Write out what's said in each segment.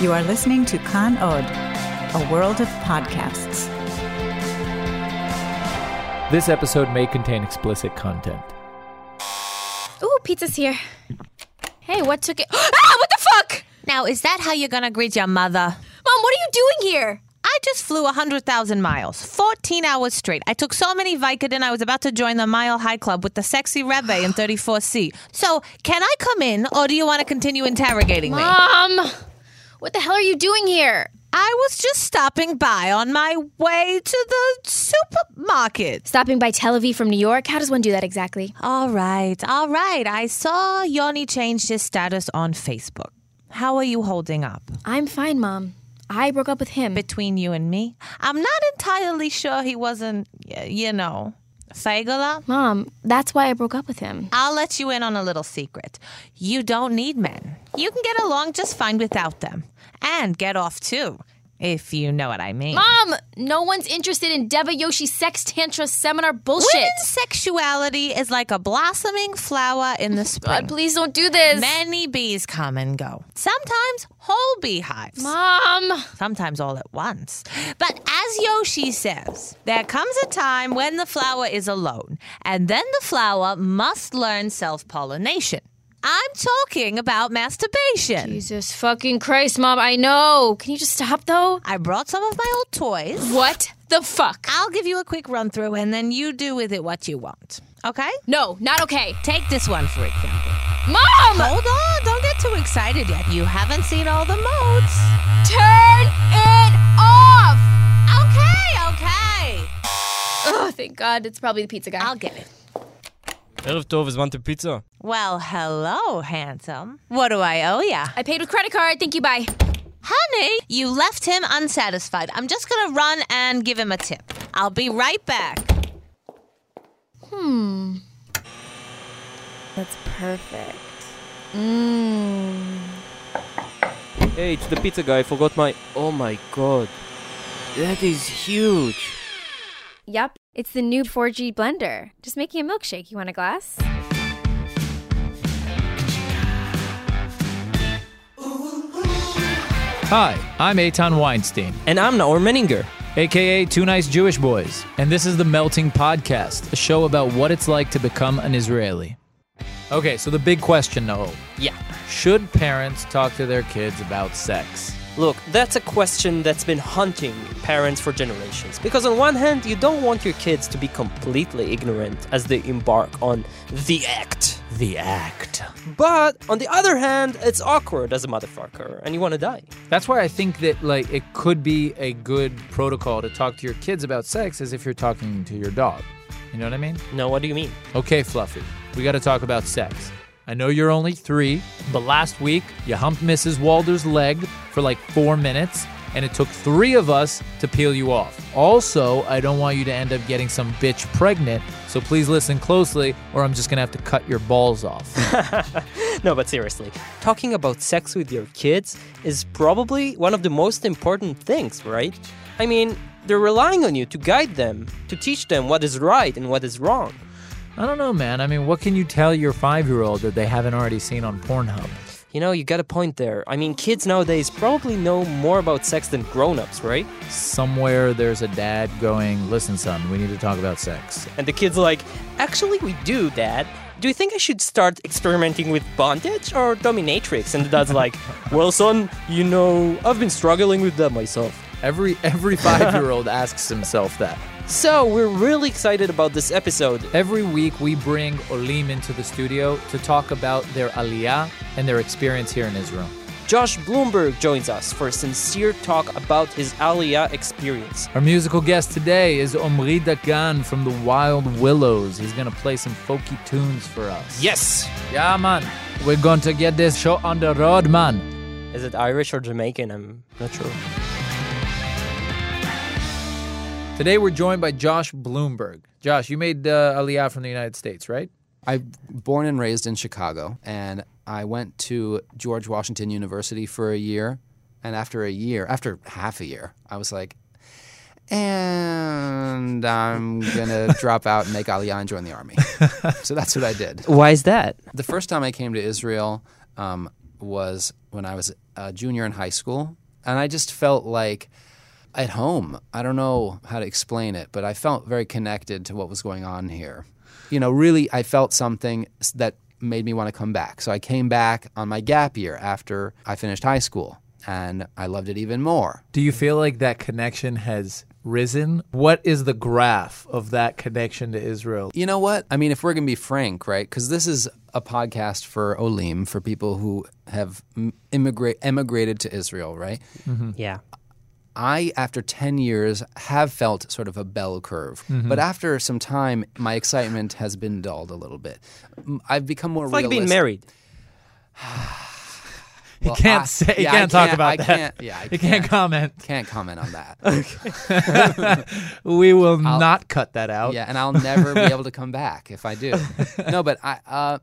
You are listening to Kan Od, a world of podcasts. This episode may contain explicit content. Ooh, pizza's here. Hey, what took it? Ah, what the fuck? Now, is that how you're gonna greet your mother? Mom, what are you doing here? I just flew 100,000 miles, 14 hours straight. I took so many Vicodin, I was about to join the Mile High Club with the sexy Reve in 34C. So, can I come in, or do you want to continue interrogating me? Mom, what the hell are you doing here? I was just stopping by on my way to the supermarket. Stopping by Tel Aviv from New York? How does one do that exactly? All right, all right. I saw Yoni changed his status on Facebook. How are you holding up? I'm fine, Mom. I broke up with him. Between you and me? I'm not entirely sure he wasn't, you know, Fagala. Mom, that's why I broke up with him. I'll let you in on a little secret. You don't need men. You can get along just fine without them. And get off too, if you know what I mean. Mom, no one's interested in Deva Yoshi sex tantra seminar bullshit. Women's sexuality is like a blossoming flower in the spring. God, please don't do this. Many bees come and go. Sometimes whole beehives. Mom. Sometimes all at once. But as Yoshi says, there comes a time when the flower is alone, and then the flower must learn self pollination. I'm talking about masturbation. Jesus fucking Christ, Mom, I know. Can you just stop though? I brought some of my old toys. What the fuck? I'll give you a quick run through, and then you do with it what you want. Okay? No, not okay. Take this one, for example. Mom! Hold on, don't get too excited yet. You haven't seen all the modes. Turn it off! Okay, okay. Oh, thank God. It's probably the pizza guy. I'll get it. ערב טוב, הזמנתם פיצה? Well, hello, handsome. What do I owe ya? I paid with credit card. Thank you, bye. Honey, you left him unsatisfied. I'm just gonna run and give him a tip. I'll be right back. That's perfect. Hey, it's the pizza guy, I forgot my... Oh my god. That is huge. Yep, it's the new 4G blender. Just making a milkshake. You want a glass? Hi, I'm Eitan Weinstein, And I'm Naor Meningher. aka Two Nice Jewish Boys, and this is the Melting Podcast, a show about what it's like to become an Israeli. Okay, so the big question, Noel. Yeah. Should parents talk to their kids about sex? Look, that's a question that's been haunting parents for generations. Because on one hand, you don't want your kids to be completely ignorant as they embark on the act. The act. But on the other hand, it's awkward as a motherfucker, and you want to die. That's why I think that like it could be a good protocol to talk to your kids about sex as if you're talking to your dog. You know what I mean? No, what do you mean? Okay, Fluffy, we got to talk about sex. I know you're only three, but last week you humped Mrs. Walder's leg for like four minutes, and it took three of us to peel you off. Also, I don't want you to end up getting some bitch pregnant, so please listen closely, or I'm just gonna have to cut your balls off. No, but seriously, talking about sex with your kids is probably one of the most important things, right? I mean, they're relying on you to guide them, to teach them what is right and what is wrong. I don't know, man. I mean, what can you tell your five year old that they haven't already seen on Pornhub? You know, you got a point there. I mean, kids nowadays probably know more about sex than grown ups, right? Somewhere there's a dad going, listen, son, we need to talk about sex. And the kid's like, actually, we do, Dad. Do you think I should start experimenting with bondage or dominatrix? And the dad's like, well, son, you know, I've been struggling with that myself. Every every five year old asks himself that. So, we're really excited about this episode. Every week we bring Olim into the studio to talk about their aliyah and their experience here in Israel. Josh Bloomberg joins us for a sincere talk about his Aliyah experience. Our musical guest today is Omri Dagan from the Wild Willows. He's gonna play some folky tunes for us. Yes! Yeah, man. We're going to get this show on the road, man. Is it Irish or Jamaican? I'm not sure. Today we're joined by Josh Bloomberg. Josh, you made uh, aliyah from the United States, right? I born and raised in Chicago, and I went to George Washington University for a year. And after a year, after half a year, I was like, and I'm gonna drop out and make Aliyah and join the army. so that's what I did. Why is that? The first time I came to Israel um, was when I was a junior in high school, and I just felt like at home. I don't know how to explain it, but I felt very connected to what was going on here. You know, really, I felt something that made me want to come back. So I came back on my gap year after I finished high school, and I loved it even more. Do you feel like that connection has risen? What is the graph of that connection to Israel? You know what? I mean, if we're going to be frank, right? Because this is a podcast for Olim, for people who have m- immigrate, emigrated to Israel, right? Mm-hmm. Yeah. I, after 10 years, have felt sort of a bell curve. But after some time, my excitement has been dulled a little bit. I've become more It's like being married. He can't I- say. He yeah, can't talk can't- about I that. can't- yeah, I he can't can't. comment. Can't comment on that. We will not cut that out. Yeah, and I'll never be able to come back if I do. No, but I. Uh,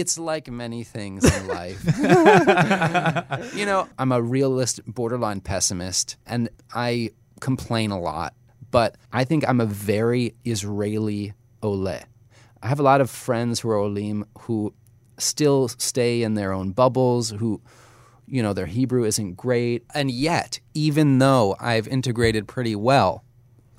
it's like many things in life. you know, I'm a realist, borderline pessimist, and I complain a lot. But I think I'm a very Israeli ole. I have a lot of friends who are olim who still stay in their own bubbles, who you know, their Hebrew isn't great. And yet, even though I've integrated pretty well,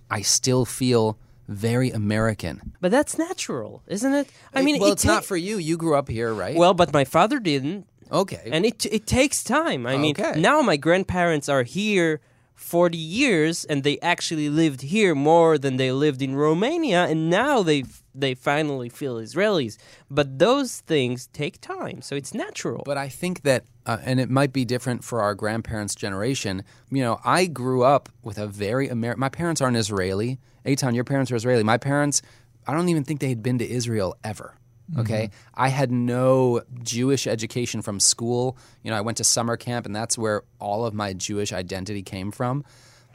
I still feel very American. But that's natural, isn't it? I mean, well, it it's not for you. You grew up here, right? Well, but my father didn't, okay. and it it takes time. I mean, Okay. now my grandparents are here 40 years and they actually lived here more than they lived in Romania and now they they finally feel Israelis. But those things take time, so it's natural. But I think that, uh, and it might be different for our grandparents' generation. You know, I grew up with a very American. My parents aren't Israeli. Eitan, your parents are Israeli. My parents, I don't even think they had been to Israel ever. Mm-hmm. Okay, I had no Jewish education from school. You know, I went to summer camp, and that's where all of my Jewish identity came from.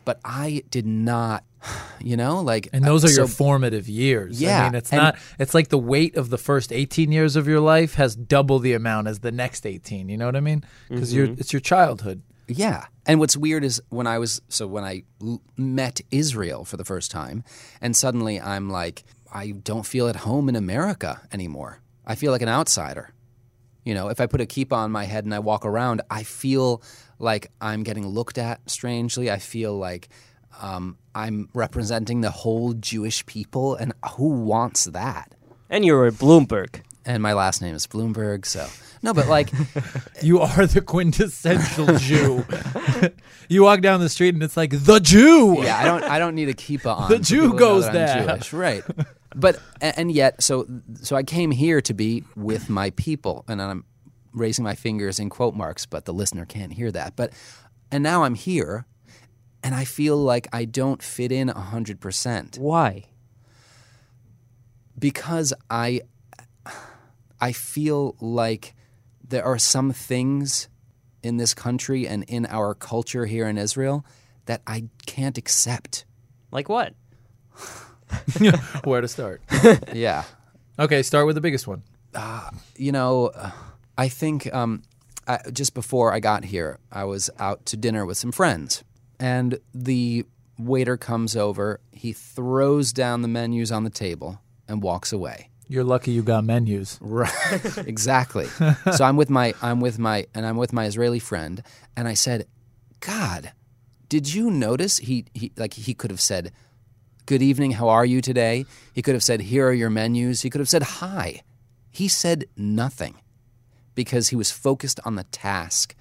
But I did not, you know, like. And those are your formative years. I Yeah, mean, it's not, it's like the weight of the first 18 years of your life has double the amount as the next 18. You know what I mean? Because you're mm-hmm. it's your childhood. Yeah. And what's weird is when I was so when I l- met Israel for the first time, and suddenly I'm like, I don't feel at home in America anymore. I feel like an outsider. You know, if I put a kippah on my head and I walk around, I feel like I'm getting looked at strangely. I feel like um, I'm representing the whole Jewish people, and who wants that? and you're a Bloomberg. And my last name is Bloomberg, so no, but like, You are the quintessential Jew. you walk down the street and it's like the Jew. yeah, I don't I don't need a kippah on. The Jew people to know goes that I'm there. Jewish, right? But and yet, so so I came here to be with my people, and I'm raising my fingers in quote marks, but the listener can't hear that. But and now I'm here, and I feel like I don't fit in hundred percent Why? because I I feel like there are some things in this country and in our culture here in Israel that I can't accept. Like what? Where to start? Yeah. Okay, start with the biggest one. you know, uh, I think um, I, just before I got here, I was out to dinner with some friends, and the waiter comes over. He throws down the menus on the table and walks away. You're lucky you got menus. Right, exactly. so I'm with my I'm with my and I'm with my Israeli friend, and I said, "God, did you notice he he like he could have said." Good evening, how are you today? He could have said, Here are your menus. He could have said, Hi. He said nothing because he was focused on the task,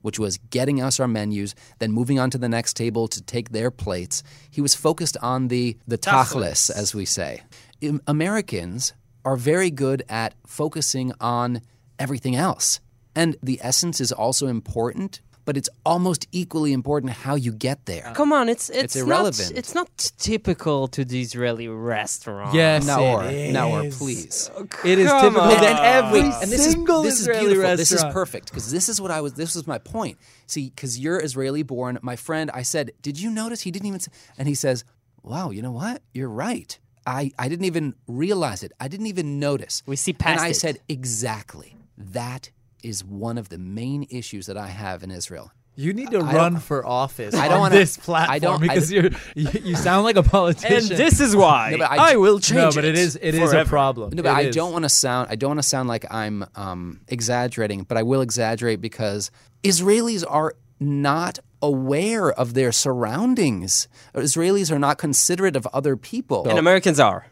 which was getting us our menus, then moving on to the next table to take their plates. He was focused on the, the tachlis, as we say. Americans are very good at focusing on everything else. And the essence is also important, but it's almost equally important how you get there. Uh, come on, it's it's, irrelevant. Not, it's not typical to the Israeli restaurant. Yes, Naor, it Naor, is. please. Oh, it is typical on. in every Wait, and this is single this is Israeli beautiful. This is perfect because this is what I was. This was my point. See, because you're Israeli born. My friend, I said, did you notice he didn't even? Say, and he says, "Wow, you know what? You're right. I I didn't even realize it. I didn't even notice. We see past And I it. said exactly. That is one of the main issues that I have in Israel. You need to I run don't- for office I don't on wanna- this platform I don't- because d- you're you, you sound like a politician. And politician. this is why No, I- I, will change no, but it is it is a forever. problem. No, but It I is. don't want to sound. I don't want to sound like I'm um, exaggerating, but I will exaggerate because Israelis are not aware of their surroundings. Israelis are not considerate of other people. And Americans are.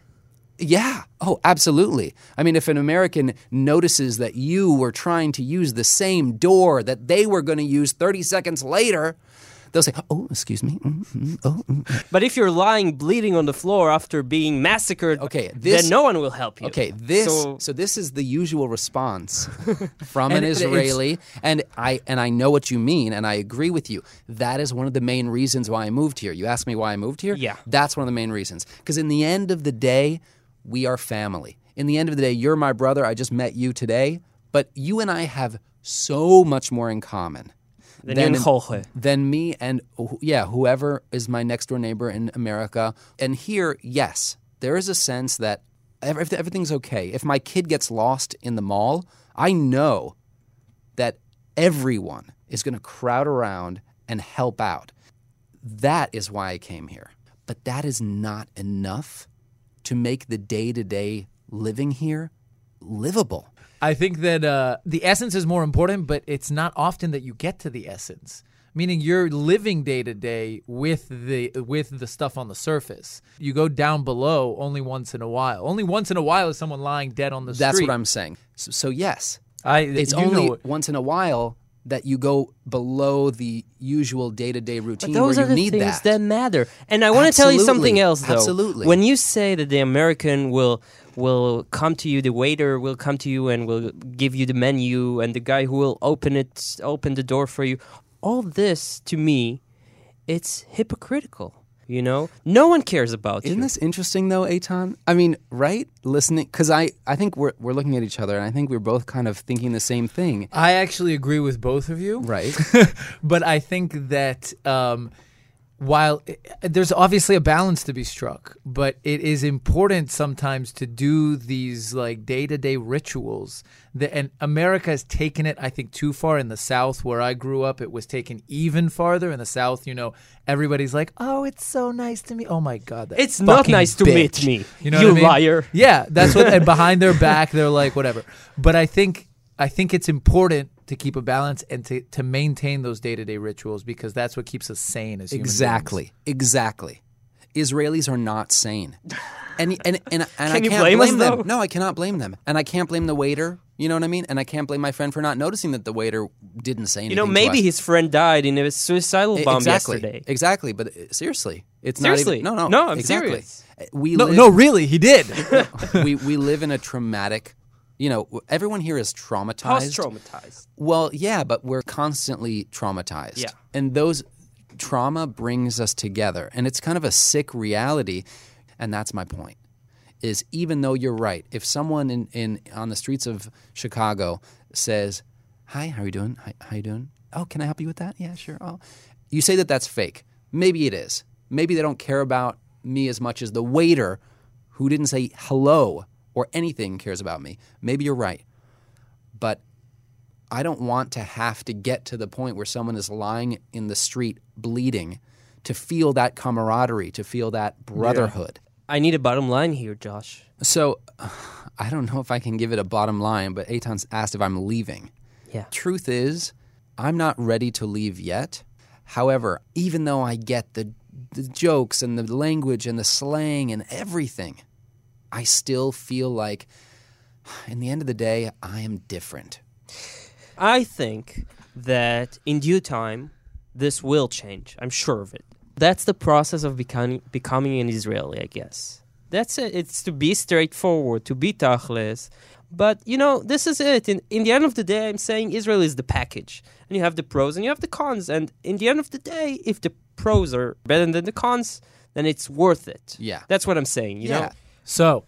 Yeah. Oh, absolutely. I mean, if an American notices that you were trying to use the same door that they were going to use 30 seconds later, they'll say, Oh, excuse me. Mm, mm, oh, mm." But if you're lying bleeding on the floor after being massacred, Okay, this- then no one will help you. Okay, this so, So, this is the usual response from an Israeli, and I and I know what you mean, and I agree with you. That is one of the main reasons why I moved here. You asked me why I moved here. Yeah. that's one of the main reasons. Because in the end of the day, we are family. In the end of the day, you're my brother. I just met you today, but you and I have so much more in common. Then you're in Jorge. me and yeah, whoever is my next door neighbor in America. And here, yes, there is a sense that everything's okay. If my kid gets lost in the mall, I know that everyone is going to crowd around and help out. That is why I came here. But that is not enough to make the day to day living here livable. I think that uh, the essence is more important, but it's not often that you get to the essence. Meaning you're living day to day with the with the stuff on the surface. You go down below only once in a while. Only once in a while is someone lying dead on the That's street. That's what I'm saying. So, so yes, I. it's only know- once in a while that you go below the usual day to day But routine those where are you the need things that. matter. And I want to tell you something else, though. Absolutely. When you say that the American will will come to you, the waiter will come to you and will give you the menu, and the guy who will open it, open the door for you. All this, to me, it's hypocritical. You know, no one cares about Isn't you. this interesting though, Eitan? I mean, right? Listening, because I, I think we're we're looking at each other, and I think we're both kind of thinking the same thing, I actually agree with both of you. right? but I think that um, while eh, there's obviously a balance to be struck, but it is important sometimes to do these like day to day rituals. That, and America has taken it, I think, too far. In the South, where I grew up, it was taken even farther. In the South, you know, everybody's like, "Oh, it's so nice to meet." Oh my God, that It's not nice to meet me. You know, You I mean? liar. Yeah, that's what. and behind their back, they're like, whatever. But I think I think it's important to keep a balance and to, to maintain those day to day rituals because that's what keeps us sane as human beings. exactly, exactly. Israelis are not sane, and and and, and I Can you can't blame us, them. though? No, I cannot blame them, and I can't blame the waiter. You know what I mean? And I can't blame my friend for not noticing that the waiter didn't say anything. You know, to maybe us. his friend died in a suicidal bomb exactly, yesterday. exactly. But uh, seriously, it's Seriously. not even. No, no, No, I'm exactly. serious. Uh, We No, live, no, really, he did. we we live in a traumatic. You know, everyone here is traumatized. Post traumatized. Well, yeah, but we're constantly traumatized. Yeah. And those trauma brings us together. And it's kind of a sick reality. And that's my point. Is even though you're right, if someone in, in on the streets of Chicago says, Hi, how are you doing? Hi, how you doing? Oh, can I help you with that? Yeah, sure. Oh. You say that that's fake. Maybe it is. Maybe they don't care about me as much as the waiter who didn't say hello or anything cares about me. Maybe you're right. But I don't want to have to get to the point where someone is lying in the street bleeding to feel that camaraderie, to feel that brotherhood. I need a bottom line here, Josh. So I don't know if I can give it a bottom line, but Eitan's asked if I'm leaving. Yeah. Truth is, I'm not ready to leave yet. However, even though I get the, the jokes and the language and the slang and everything, I still feel like, in the end of the day, I am different. I think that in due time, this will change. I'm sure of it. That's the process of becoming becoming an Israeli, I guess. That's it. It's to be straightforward, to be tachlis. But you know, this is it. In in the end of the day, I'm saying Israel is the package, and you have the pros and you have the cons. And in the end of the day, if the pros are better than the cons, then it's worth it. Yeah. that's what I'm saying. You know, So,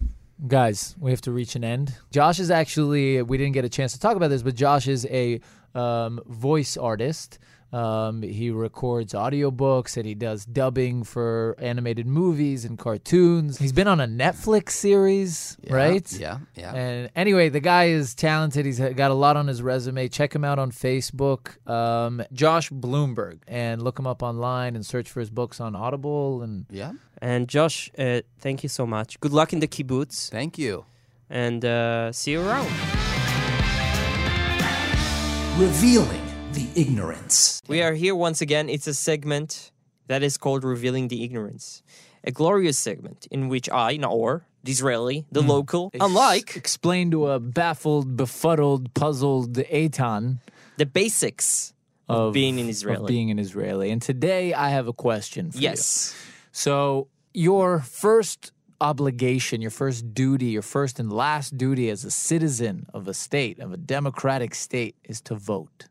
guys, we have to reach an end. Josh is actually, we didn't get a chance to talk about this, but Josh is a um, voice artist. Um, he records audiobooks and he does dubbing for animated movies and cartoons. He's been on a Netflix series, Yeah, right? Yeah, yeah. And anyway, the guy is talented. He's got a lot on his resume. Check him out on Facebook, um, Josh Bloomberg, and look him up online and search for his books on Audible. And yeah. and Josh, uh, thank you so much. Good luck in the kibbutz, Thank you. and uh, see you around. Revealing the ignorance. We are here once again. It's a segment that is called Revealing the Ignorance. A glorious segment in which I, Naor, the Israeli, the local, unlike Explain to a baffled, befuddled, puzzled Eitan the basics of, of being an of Israeli. being an Israeli. And today I have a question for you. yes. So, your first obligation, your first duty, your first and last duty as a citizen of a state, of a democratic state, is to vote.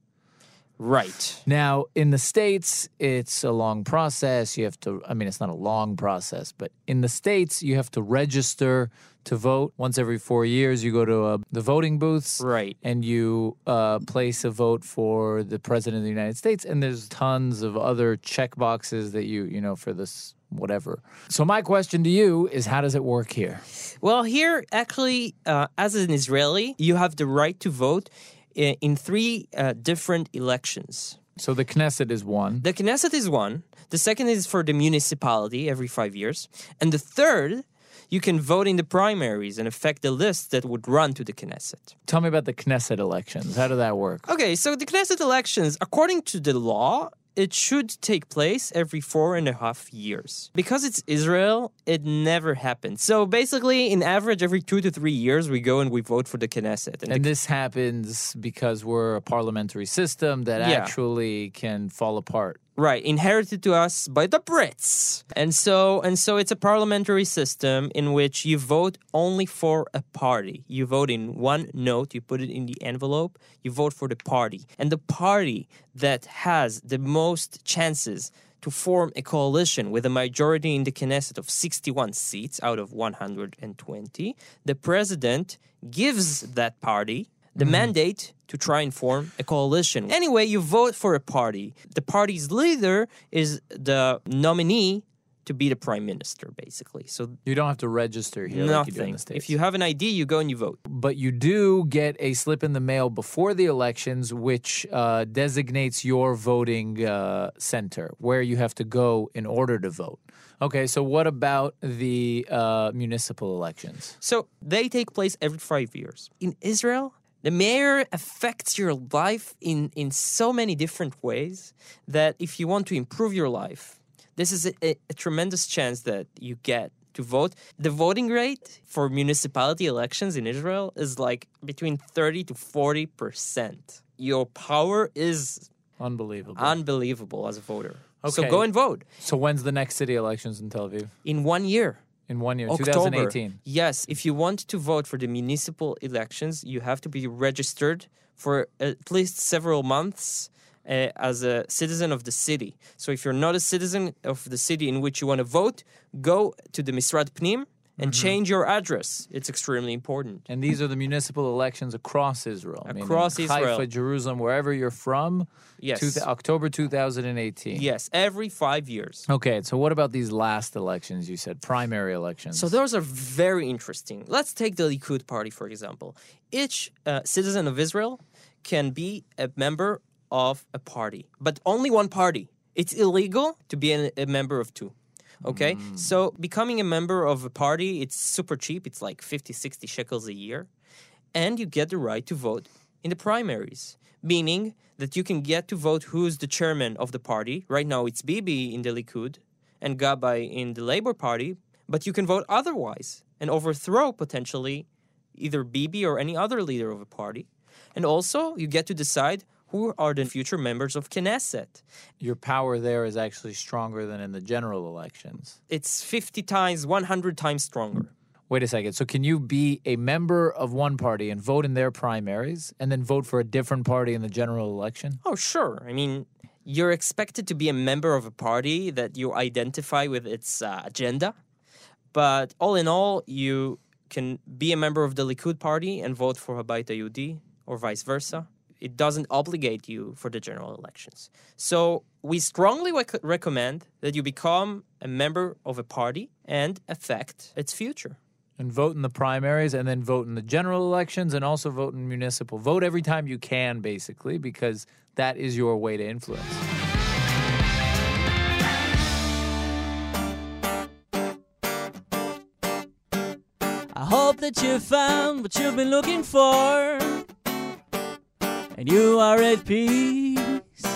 Right. Now, in the States, it's a long process. You have to, I mean, it's not a long process, but in the States, you have to register to vote. Once every four years, you go to uh, the voting booths. Right. And you uh, place a vote for the President of the United States. And there's tons of other check boxes that you, you know, for this whatever. So, my question to you is how does it work here? Well, here, actually, uh, as an Israeli, you have the right to vote in, in three uh, different elections. So, the Knesset is one. The Knesset is one. The second is for the municipality every five years. And the third, you can vote in the primaries and affect the list that would run to the Knesset. Tell me about the Knesset elections. How did that work? Okay, so the Knesset elections, according to the law, it should take place every four and a half years. Because it's Israel, it never happens. So basically, in average, every two to three years, we go and we vote for the Knesset. And this happens because we're a parliamentary system that Yeah. actually can fall apart. Right, inherited to us by the Brits. And so and so it's a parliamentary system in which you vote only for a party. You vote in one note, you put it in the envelope, you vote for the party. And the party that has the most chances to form a coalition with a majority in the Knesset of 61 seats out of 120, the president gives that party the mandate to try and form a coalition. Anyway, you vote for a party. The party's leader is the nominee to be the prime minister, basically. So You don't have to register here like you do in nothing. the States. if you have an ID, you go and you vote. but you do get a slip in the mail before the elections, which uh, designates your voting uh, center where you have to go in order to vote. Okay, so what about the uh, municipal elections? So they take place every five years. In Israel, the mayor affects your life in, in so many different ways that if you want to improve your life, this is a, a, a tremendous chance that you get to vote. The voting rate for municipality elections in Israel is like between 30 to 40%. Your power is Unbelievable. unbelievable as a voter. Okay. So go and vote so when's the next city elections in Tel Aviv? in one year. In one year, October. 2018. Yes, if you want to vote for the municipal elections, you have to be registered for at least several months uh, as a citizen of the city. So if you're not a citizen of the city in which you want to vote, go to the Misrad Pnim and Mm-hmm. change your address. It's extremely important. And these are the municipal elections across Israel. meaning Across Israel. Haifa, Jerusalem, wherever you're from. Yes. two- October 2018. Yes, every five years. Okay, so what about these last elections you said, primary elections? So those are very interesting. Let's take the Likud party, for example. Each uh, citizen of Israel can be a member of a party, but only one party. It's illegal to be a, a member of two. Okay? Mm. So becoming a member of a party, it's super cheap. It's like 50, 60 shekels a year. And you get the right to vote in the primaries, meaning that you can get to vote who's the chairman of the party. Right now it's Bibi in the Likud and Gabbay in the Labour Party, but you can vote otherwise and overthrow potentially either Bibi or any other leader of a party. And also, you get to decide who are the future members of Knesset. Your power there is actually stronger than in the general elections. It's 50 times, 100 times stronger. Wait a second. So, can you be a member of one party and vote in their primaries and then vote for a different party in the general election? Oh, sure. I mean, you're expected to be a member of a party that you identify with its uh, agenda. But all in all, you can be a member of the Likud party and vote for Habayit Yehudi or vice versa. It doesn't obligate you for the general elections. So we strongly rec- recommend that you become a member of a party and affect its future. And vote in the primaries and then vote in the general elections and also vote in municipal. Vote every time you can, basically, because that is your way to influence. I hope that you found what you've been looking for. And you are at peace.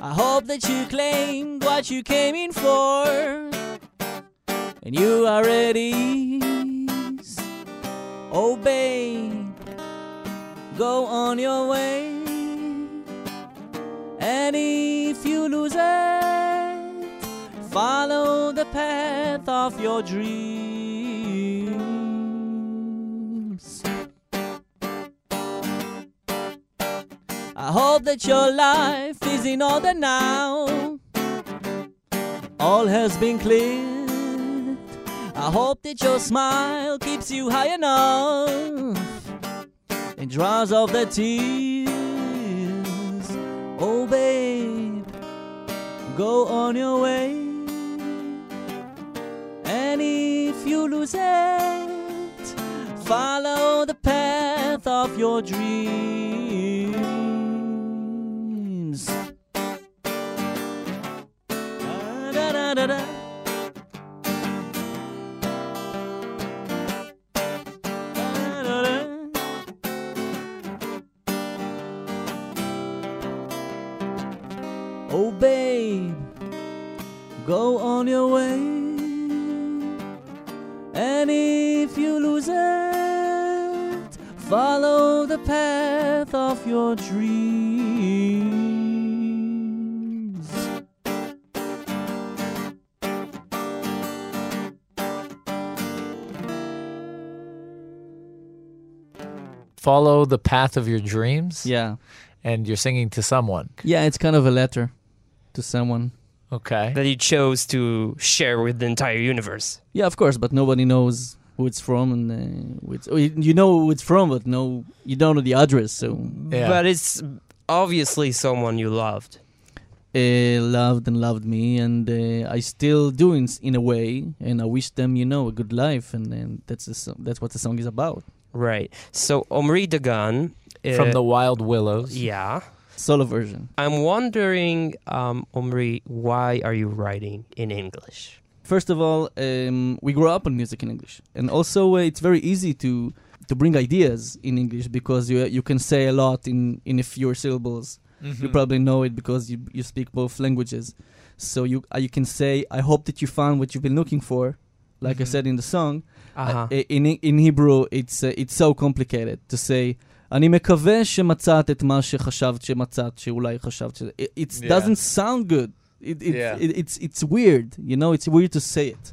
I hope that you claimed what you came in for. And you are ready. Oh, babe, go on your way. And if you lose it, follow the path of your dreams. I hope that your life is in order now. All has been cleared. I hope that your smile keeps you high enough and draws off the tears. Oh, babe, go on your way. And if you lose it, follow the path of your dreams. Follow the path of your dreams. Follow the path of your dreams. Yeah. And you're singing to someone. Yeah, it's kind of a letter to someone. Okay. That you chose to share with the entire universe. Yeah, of course, but nobody knows who it's from, and uh, who it's, you you know who it's from, but no, you don't know the address. So, Yeah. But it's obviously someone you loved. uh, loved and loved me, and uh, I still do in, in a way, and I wish them, you know, a good life, and, and that's the that's what the song is about. Right. So Omri Dagan. Uh, From the Wild Willows. Yeah. Solo version. I'm wondering, um, Omri, why are you writing in English? First of all, um, we grew up on music in English, and also uh, it's very easy to to bring ideas in English because you you can say a lot in in a fewer syllables. Mm-hmm. You probably know it because you you speak both languages, so you uh, you can say, "I hope that you found what you've been looking for," like I Mhm. said in the song. Uh-huh. Uh, in in Hebrew, it's uh, it's so complicated to say. אני מקווה שמצאת את מה שחשבת שמצאת, שאולי חשבת ש... It it Yeah. doesn't sound good. It, it, Yeah. it, it's, it's weird, you know, it's weird to say it.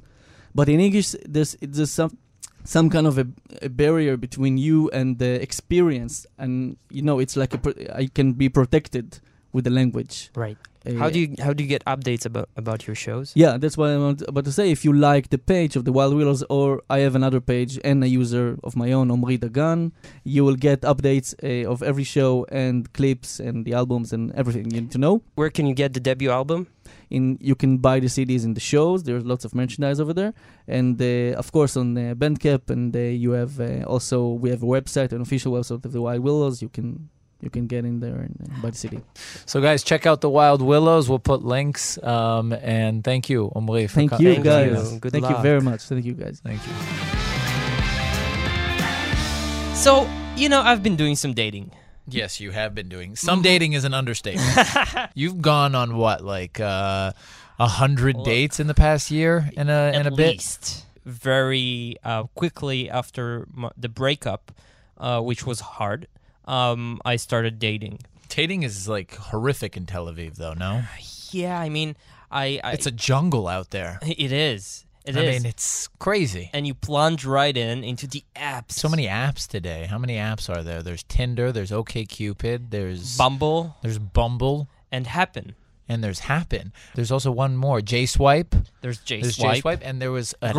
But in English, there's, there's some, some kind of a, a barrier between you and the experience. And, you know, it's like a, pro- I can be protected with the language. Right. How do you how do you get updates about about your shows? yeah, that's what I'm about to say. If you like the page of the Wild Willows, or I have another page and a user of my own, Omri Dagan, you will get updates uh, of every show and clips and the albums and everything you need to know. Where can you get the debut album? In you can buy the CDs in the shows. There's lots of merchandise over there, and uh, of course on uh, Bandcamp. And uh, you have uh, also we have a website, an official website of the Wild Willows. You can you can get in there and, and buy the CD. So, guys, check out the Wild Willows. We'll put links. Um, and thank you, Omri. For Thank co- you Thank guys. you. Good Thank you very much. Thank you guys. Thank you. So you know, I've been doing some dating. Yes, you have been doing. Some dating is an understatement. You've gone on what, like uh, a hundred Look. dates in the past year and a At and a bit. least. Very uh, quickly after m- the breakup, uh, which was hard, um, I started dating. Dating is like horrific in Tel Aviv, though. No, Yeah, I mean, I, I it's a jungle out there. it is. It I is. mean, it's crazy. and you plunge right in into the apps. So many apps today. How many apps are there? There's Tinder. There's OkCupid. There's Bumble There's Bumble, and Happn. And there's Happn. There's also one more, JSwipe. There's J There's Swipe. JSwipe, and there was app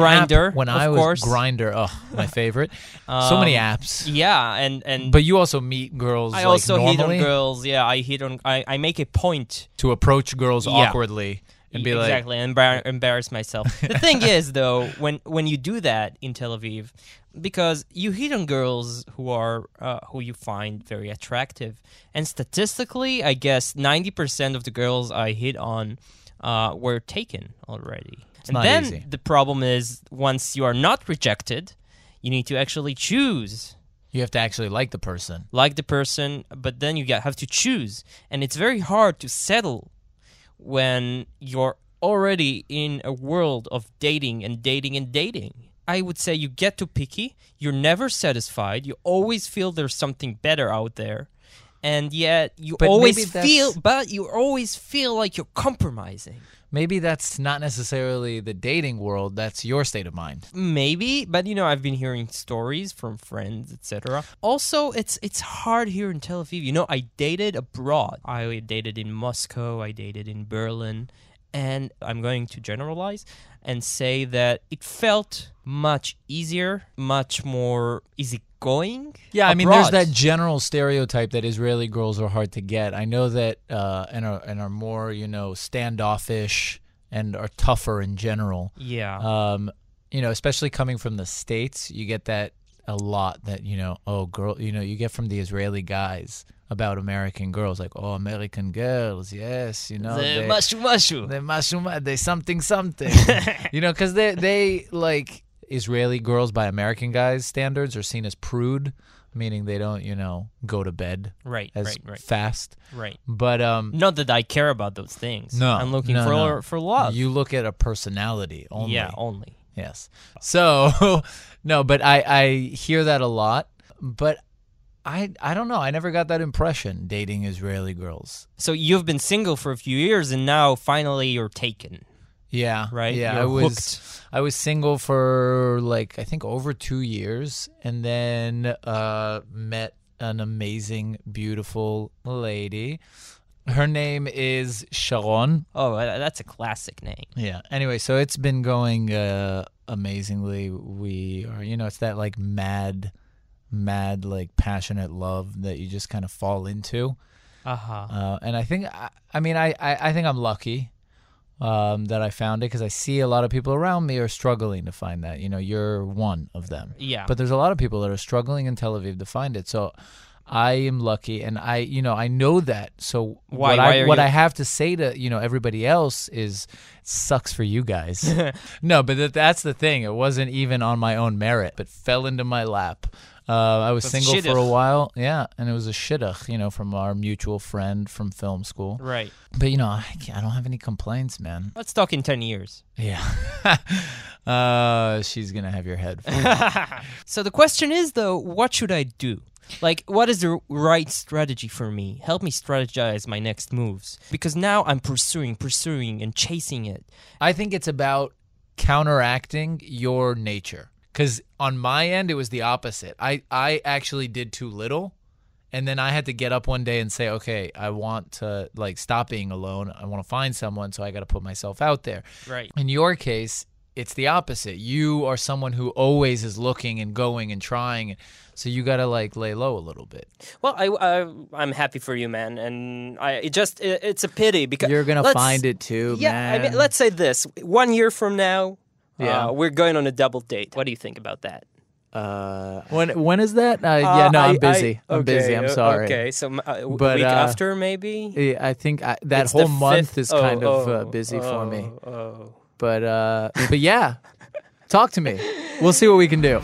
when of I was course. Grindr. Oh, my favorite. so many Um, apps. Yeah, and and But you also meet girls. I like, also hit on girls. Yeah, I hit on. I, I make a point to approach girls Yeah. awkwardly and be like, exactly and embar- embarrass myself. the thing is, though, when when you do that in Tel Aviv, because you hit on girls who are uh, who you find very attractive, and statistically, I guess ninety percent of the girls I hit on uh, were taken already. and not then easy. the problem is once you are not rejected, you need to actually choose you have to actually like the person. like the person, but then you have to choose, and it's very hard to settle when you're already in a world of dating and dating and dating. I would say you get too picky, you're never satisfied, you always feel there's something better out there. And yet you But always feel but you always feel like you're compromising. Maybe that's not necessarily the dating world. That's your state of mind. Maybe, but you know, I've been hearing stories from friends, etc. Also, it's it's hard here in Tel Aviv. You know, I dated abroad. I dated in Moscow. I dated in Berlin, and I'm going to generalize and say that it felt much easier, much more easygoing. Yeah, I mean, there's that general stereotype that Israeli girls are hard to get. I know that uh, and are and are more, you know, standoffish and are tougher in general. Yeah. Um, you know, especially coming from the states, you get that a lot. That you know, oh, girl, you know, you get from the Israeli guys about American girls, like, oh, American girls, yes, you know, the they- mashu mashu. they mashuma, they something something. you know, because they they like Israeli girls by American guys standards are seen as prude, meaning they don't you know go to bed Right, as right, right. fast. Right. But um, Not that I care about those things. no, I'm looking no, for no. for love. You look at a personality only. Yeah, only. Yes. So, no, but I I hear that a lot, but. I, I don't know. I never got that impression dating Israeli girls. So you've been single for a few years, and now finally you're taken. Yeah. Right? Yeah. You're I was hooked. I was single for like I think over two years and then uh met an amazing, beautiful lady. Her name is Sharon. Oh, that's a classic name. Yeah. Anyway, so it's been going uh amazingly. We are you know, it's that like mad mad like passionate love that you just kind of fall into. Uh-huh. Uh, and I think, I, I mean, I, I, I think I'm lucky um, that I found it because I see a lot of people around me are struggling to find that. You know, you're one of them. Yeah. But there's a lot of people that are struggling in Tel Aviv to find it. So I am lucky, and I, you know, I know that. So Why- what why I what you- I have to say to you know everybody else is it sucks for you guys. no, but that, that's the thing. It wasn't even on my own merit, but fell into my lap. Uh, I was That's single for a while, yeah, and it was a shidduch, you know, from our mutual friend from film school. Right. But you know, I, I don't have any complaints, man. Let's talk in 10 years. Yeah, uh, she's gonna have your head. So the question is, though, what should I do? Like, what is the right strategy for me? Help me strategize my next moves. Because now I'm pursuing, pursuing, and chasing it. I think it's about counteracting your nature. Because on my end, it was the opposite. I, I actually did too little. And then I had to get up one day and say, okay, I want to like stop being alone. I want to find someone. So I got to put myself out there. Right. In your case, it's the opposite. You are someone who always is looking and going and trying. So you got to like lay low a little bit. Well, I, I I'm happy for you, man, and I it just it, it's a pity because You're going to find it too, Yeah, man. I mean, let's say this: one year from now, Yeah. uh, we're going on a double date. What do you think about that? Uh, when when is that? Uh, yeah, no, Uh, I- I'm busy. I- I'm busy. I'm uh, sorry. Okay, so uh, w- But, week uh, after maybe. Yeah, I think I, that It's whole month fifth- is kind oh, of uh, oh, busy for me. oh, Oh. But uh, but yeah, talk to me. We'll see what we can do.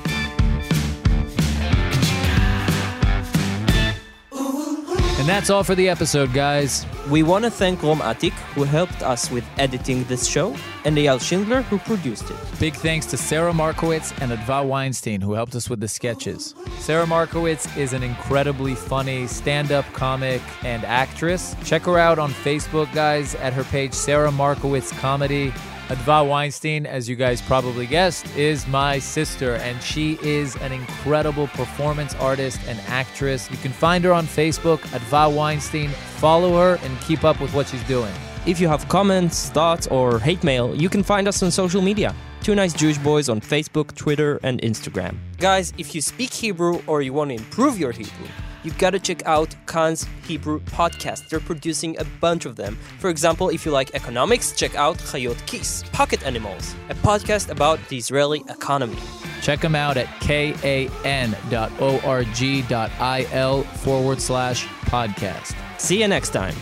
And that's all for the episode, guys. We want to thank Rom Atik, who helped us with editing this show, and Eyal Schindler, who produced it. Big thanks to Sarah Markowitz and Adva Weinstein, who helped us with the sketches. Sarah Markowitz is an incredibly funny stand up comic and actress. Check her out on Facebook, guys, at her page Sarah Markowitz Comedy. Adva Weinstein, as you guys probably guessed, is my sister, and she is an incredible performance artist and actress. You can find her on Facebook, Adva Weinstein. Follow her and keep up with what she's doing. If you have comments, thoughts, or hate mail, you can find us on social media. Two Nice Jewish Boys on Facebook, Twitter, and Instagram. Guys, if you speak Hebrew or you want to improve your Hebrew, you gotta check out Kan's Hebrew podcast. They're producing a bunch of them. For example, if you like economics, check out Chayot Kis, Pocket Animals, a podcast about the Israeli economy. Check them out at kan.org.il forward slash podcast. See you next time.